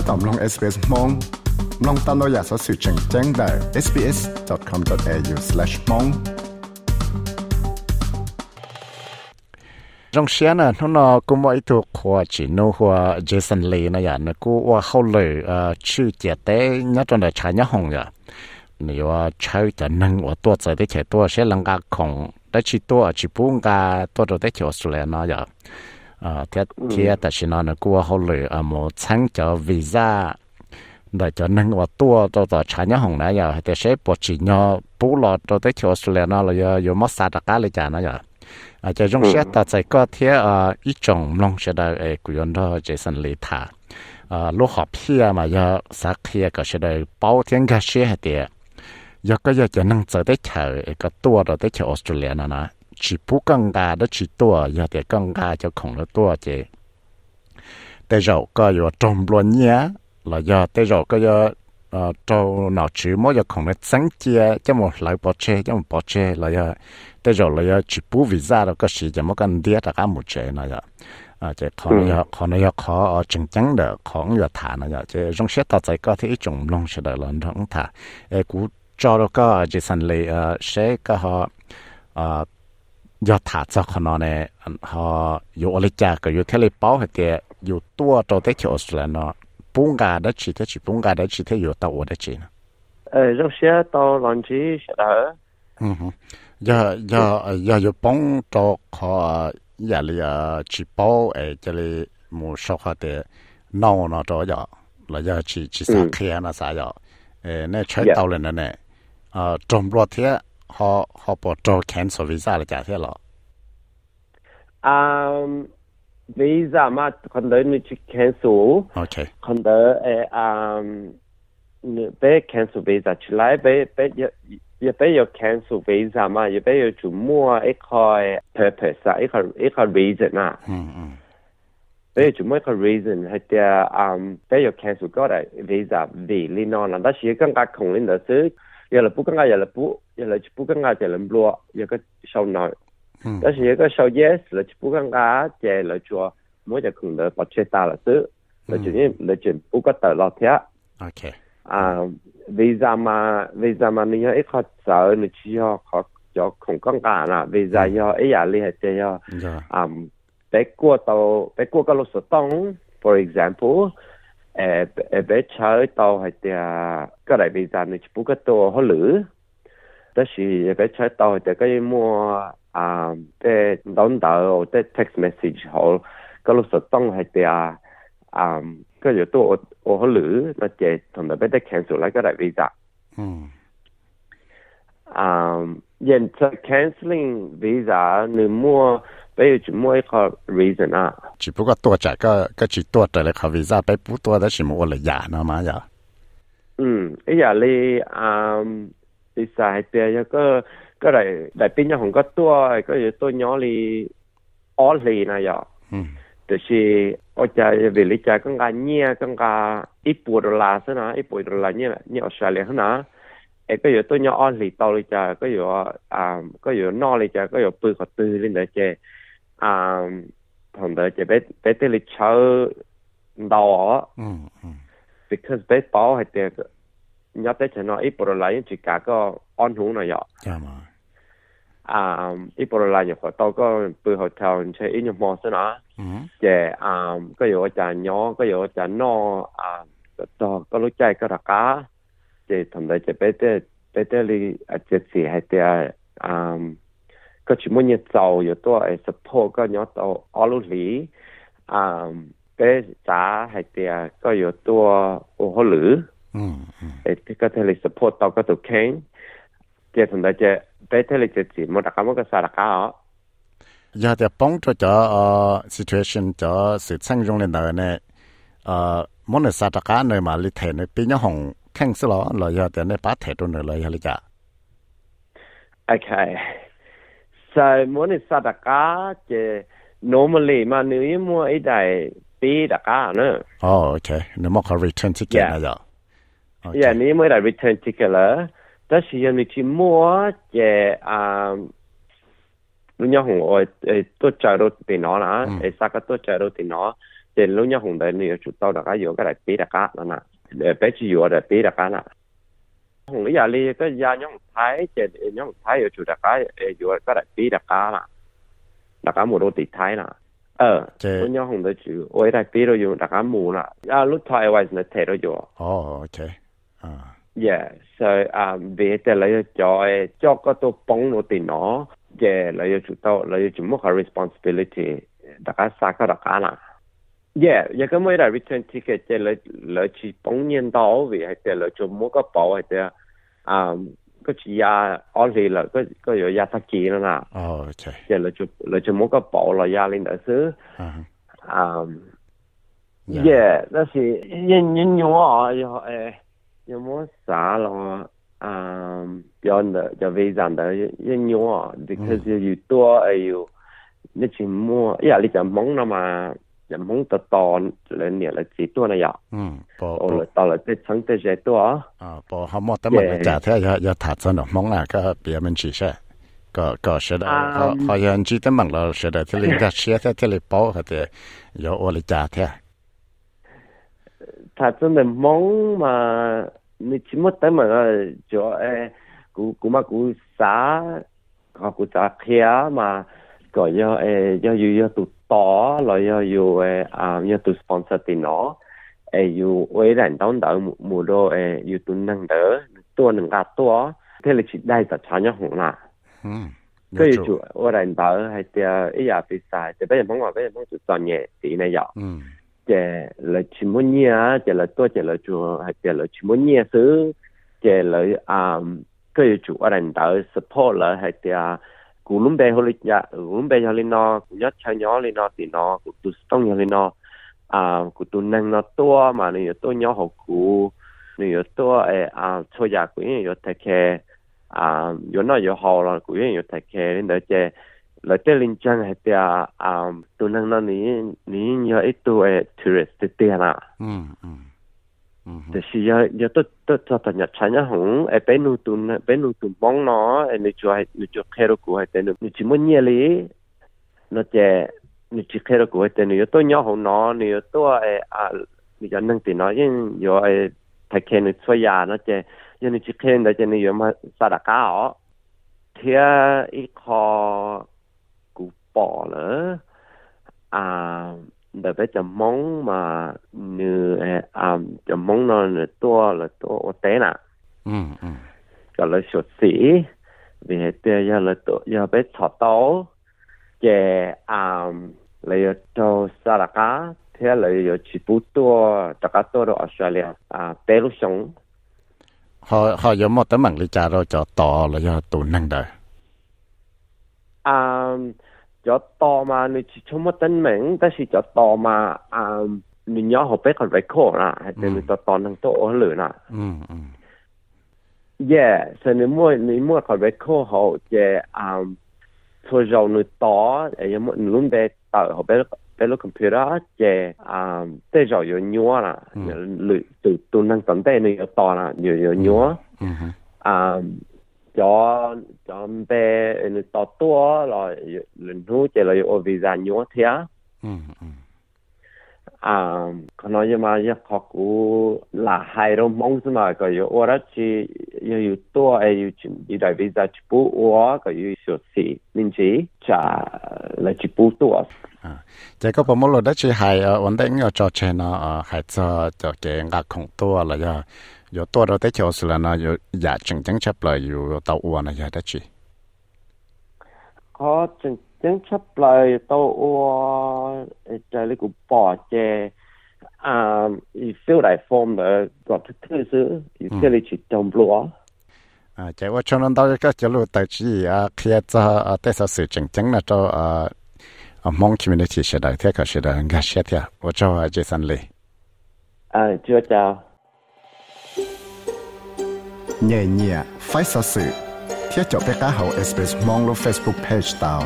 ถ้าตอมลง SBS มองลองตามเราอยากสอสื่อแจ้งแจ้งได้ sbs.com.au/mong trong xe nè nó nó cũng mỗi thuộc khoa chỉ nô khoa Jason Lee này à nó cũng qua hậu lệ ờ chữ chế tế nhớ trong đời trái nhớ hồng vậy nếu mà chơi cho nâng và tua chơi để chơi tua sẽ lăng cả khổng để chỉ tua chỉ buông cả tua đồ để chơi Australia nó vậy à thế thế tại chỉ nó nó cũng hậu lệ à một sáng cho visa để cho nâng và tua cho cho trái nhớ hồng này vậy thì sẽ bỏ chỉ nhớ bù lọt đồ để chơi Australia nó là giờ giờ mất xa tất cảเลยจ้าnó vậy à cho trong xe ta chạy có thế à ít trong long sẽ à cái ta ừ. tại sao nó qua hậu lử à một sáng cho visa để cho nên và tua cho tờ trả nhá hồng này giờ thì sẽ bỏ chỉ nhỏ bù lọ cho tới chỗ Australia nó là giờ giờ mất sao tất cả lại trả nó giờ. À cho chúng sẽ ừ. ta sẽ có thế à ít trồng long sẽ đã ấy quyền đó Jason Lee thả. À lúc họp kia mà giờ sát kia có sẽ được bao tiền cả sẽ hết tiền giờ có giờ cho năng tới tới chỗ cái tua rồi tới chỗ Australia nó nè chỉ bù công gà đó chỉ tua giờ thì công gà cho khổng nó tua chứ tế rồi có yo trồng luôn nhé là giờ tế rậu có yo trâu nào chữ mỗi giờ khổng nó sáng chia cho một lại bỏ chê cho một bỏ chê là giờ tế rậu là giờ chỉ bù visa đó có gì cho một căn đĩa là cả một chế này giờ à chế khó nó giờ khó nó giờ khó chừng chắn được khó giờ thả nó giờ chế trong xét tao thấy có thể trồng long sẽ đợi lần thẳng thả cú cho nó có chỉ sản lệ sẽ có họ do thả cho khó nó này họ dù ở lịch cha cái dù thế lịch báo hay cái dù tua cho tới chỗ là nó bung gà đó chỉ thế chỉ bung gà đó chỉ thế dù tàu đó chỉ ờ lúc xe tàu làm gì sợ giờ giờ giờ dù bung cho họ giờ là chỉ báo ấy cái này một số họ để nấu nó cho giờ là giờ chỉ chỉ sáng kia nó sao giờ ờ nên chơi tàu lên này ờ trồng loạt thế họ họ bỏ cho cancel visa là trả thế lọ. Um visa mà còn đợi nữa chỉ cancel. Ok. Còn đợi um bé cancel visa chỉ lại bé bé giờ bé giờ cancel visa mà giờ bé giờ chủ mua cái cái purpose à, ít cái ít cái reason à. Ừ, ừ. Bé chủ mua cái reason hay là um bé giờ cancel có cái visa vì lý do là đó chỉ cần cái không liên đó chứ. giờ là bút更加giờ là bút, giờ là bút更加giờ là lúa, giờ cái sau nói. đó là cái sau yes là bút更加giờ là cho mỗi giờ cùng là bắt chế ta là chứ. là chuyện là chuyện bút có tờ lo thế. ok à visa mà visa mà你要一个走，你只要学咗穷讲价啦，visa 要一日你系只要啊，俾过到俾过个六十档，for example， e e bé chơi tàu hay thì cái đại bây giờ này chỉ cái tàu họ lử. Đó là cái chơi tàu thì cái mua à bé đón đầu cái text message họ cái lúc sau tông hay thì à cái giờ tôi họ lử, nó chỉ thằng bé bé cancel lại cái đại bây Um, yeah, so canceling visa nếu mua bây giờ chỉ mua cái reason à. Chỉ bất quá tôi chạy cái cái chỉ tôi chạy là cái visa bây bút tôi đó chỉ mua là giả nó mà giả. Ừ, ý giả li um đi xài tiền cho cái cái này, đại pin nhà không có tôi cái gì tôi nhỏ li all li này giả. Ừ. Thì chỉ ở chạy về lý chạy cái cái nhia cái cái ít bút đô la thế nào ít bút đô la nhia nhia Australia thế nào 诶，跟住蹲咗安利到你就，跟住我啊，跟住攞你就，跟住背個對呢度嘅啊，同佢就俾俾啲你炒到我，嗯嗯，because 俾包係啲嘅，你要俾錢咯，一部落嚟就價個安好那樣，係嘛？啊，一部落嚟就學到個背後頭唔出一樣模式啦，嗯，嘅啊，跟住我就攞，跟住我就攞啊，就個老仔個大家。che tanda che pete pete li a che si hai te a um ko chi mo nye tsao yo to e a support ka nyo to ALU li um pe cha hai te a ko yo to o ho lu. Mm e te ka te li support to ka to ken che tanda che pete li che si mo ta ka mo ka sa ra ka ยาแต่ป้องตัวจอเอ่อ situation จอสิช่างจงเลยเนเนี่ยเอ่อมันสัตว์กาเนมาลิเทนปีนยหง khăn sơ lọ là do tiền này bắt thẻ trôn rồi là cho Okay. So muốn sadaka thì normally mà nếu mua ít đại bị đaka nữa. Oh, OK, Nếu mà có return ticket yeah. là Okay. Yeah, nếu mới đại return ticket là đó là giờ mình chỉ mua thì à lúc nhau hùng ơi tôi chờ đâu thì nó là, sao cái tôi chờ đâu thì nó thì lũ nhau hùng đấy nếu chúng tao đã có cái đại bị đaka là nào bachelor là hùng lý à li tới gia nhóm thái chế nhóm thái ở chủ đã cá ở các đại bí đã cá là ờ, đã cá mùa đô tị thái là ờ tôi nhóm hùng tới chủ ôi đại bí rồi dùng đặc cá mùa là à lúc thoại vậy nó thế rồi dùng oh ok à. Dạ, yeah so à về tới lấy cho cho cái tổ bóng nó thì nó. Về lấy chủ tao lấy mua cái responsibility. Đặc cá sao cái đặc cá là Yeah, giờ cái mới là return ticket thì là là chỉ bỗng nhiên đó vì hay là cho mỗi cái bảo hay là à cái chỉ ya ở đây là cái cái rồi ya tắc kia nè. Oh, trời, à. À, dạ. Thì là cho là cho mỗi cái bảo là ya lên đó chứ. à, yeah, đó là nhân nhân nhau à, giờ eh, giờ mỗi xã là à, um, beyond the the visa đó nhân nhau à, ừ. because you do are you, nó chỉ mua, yeah, lịch giải mong nó mà 就蒙得多，两年了几多了呀？嗯，我了到了这成这些多啊。啊，不，好么，他们家他要要他真的蒙了，个别人去些。 ก็ยอเอยอยู่ยอตุต่อแล้วยออยู่เออ่ายอตุสปอนเซอร์ตินอเออยู่ไว้แรงต้องเดาหมู่โดเออยู่ตุนนังเดอตัวหนึ่งกับตัวเทเลชิดได้จากชาญยหงละก็อยู่จุว่าแรงเดาให้เตียอีอยากไปสายแต่ไม่ยังพ้องว่าไม่ยังพ้องจุดตอนเย่ตีในหยอกเจเลชิมุนเนียเจเลตัวเจเลจูให้เจเลชิมุนเนียซื้อเจเลอ่าก็อยู่จุว่าแรงเดา support เลยให้เตีย cú lúng bè hồi dạ lúng bè hồi nó, cú nhất chơi nhỏ lên nó thì nó, cú tu tông hồi nó. À cú tu năng nó to mà này to nhỏ học cú. Này to à à cho ya cú này yo thay khe. À yo nó yo học là cú này yo thay khe nên đỡ chè. Lại tới linh chân hay tia à tu năng nó ní ní nhớ ít tu ấy tourist tia Mm-hmm. thế thì giờ giờ tôi tôi cho nhặt nhật nhá hùng ấy bên nu tu bên nu tu bóng nó ấy nuôi cho hay, nuôi cho khéo của hay tên nuôi chỉ muốn nhớ lý. Nó chè nếu chỉ khéo của hay tên nếu tôi nhớ hùng nó, nếu tôi ấy à ờ, nếu cho năng tiền nó nhưng giờ ấy thay ờ, khéo nếu xoay nhà nó chè nhưng nếu chỉ khéo nó chè nếu mà sa đà cá ó thì ít khó bỏ lỡ à để bé chấm móng mà như à chấm móng nó là to là to ô tế nè. Ừ ừ. Cái là sụt sĩ vì hệ tiêu giờ là to giờ bé thọ tố. Về à lấy cho sa là cá. Thế là giờ chỉ bút to tất cả to ở Australia à bé lúc sống. Họ họ có một tấm bằng lý trả rồi cho to là do tụ năng đời. À 就多嘛，你去充乜登名，但是就多嘛，啊，你要学俾佢 record 啦，系你就当能多我嚟啦。嗯嗯。Yeah，所以你冇你冇佢 record 好嘅啊，除咗你多，诶有冇你谂俾到学俾俾个 computer 嘅啊，即系就要 new 啦，你都都能等待你要多啦，要要 new。嗯哼。啊。 Cho cho bé to to rồi lần thứ chỉ là ở già nhúa thế. À còn nói mà giờ học cũ là hai đôi mong chứ mà có yêu ở đó chỉ yêu yêu to ai yêu chỉ đại già chỉ bù ở có yêu sửa sĩ nên chỉ chả là chỉ bù to à chỉ có một lần đó chỉ hai vấn đề ở cho chuyện nó hai cho cho cái ngạc không to là giờ 有多少的就是了呢？有也正正出来有到窝呢，也得去。我正正出来到窝，就呢个波嘅啊，而 fill 嚟 form 嘅个特色，而且你去中不咯？啊，即系我从到一个就路到去啊，佢就啊，但是是正正那就啊啊，Hmong community 时代，睇个时代，我写嘅，我做啊 Jason Lee。啊，就就。 Nhẹ nhẹ phải sợ sự thiết cho bé cá hậu express mong lo facebook page tao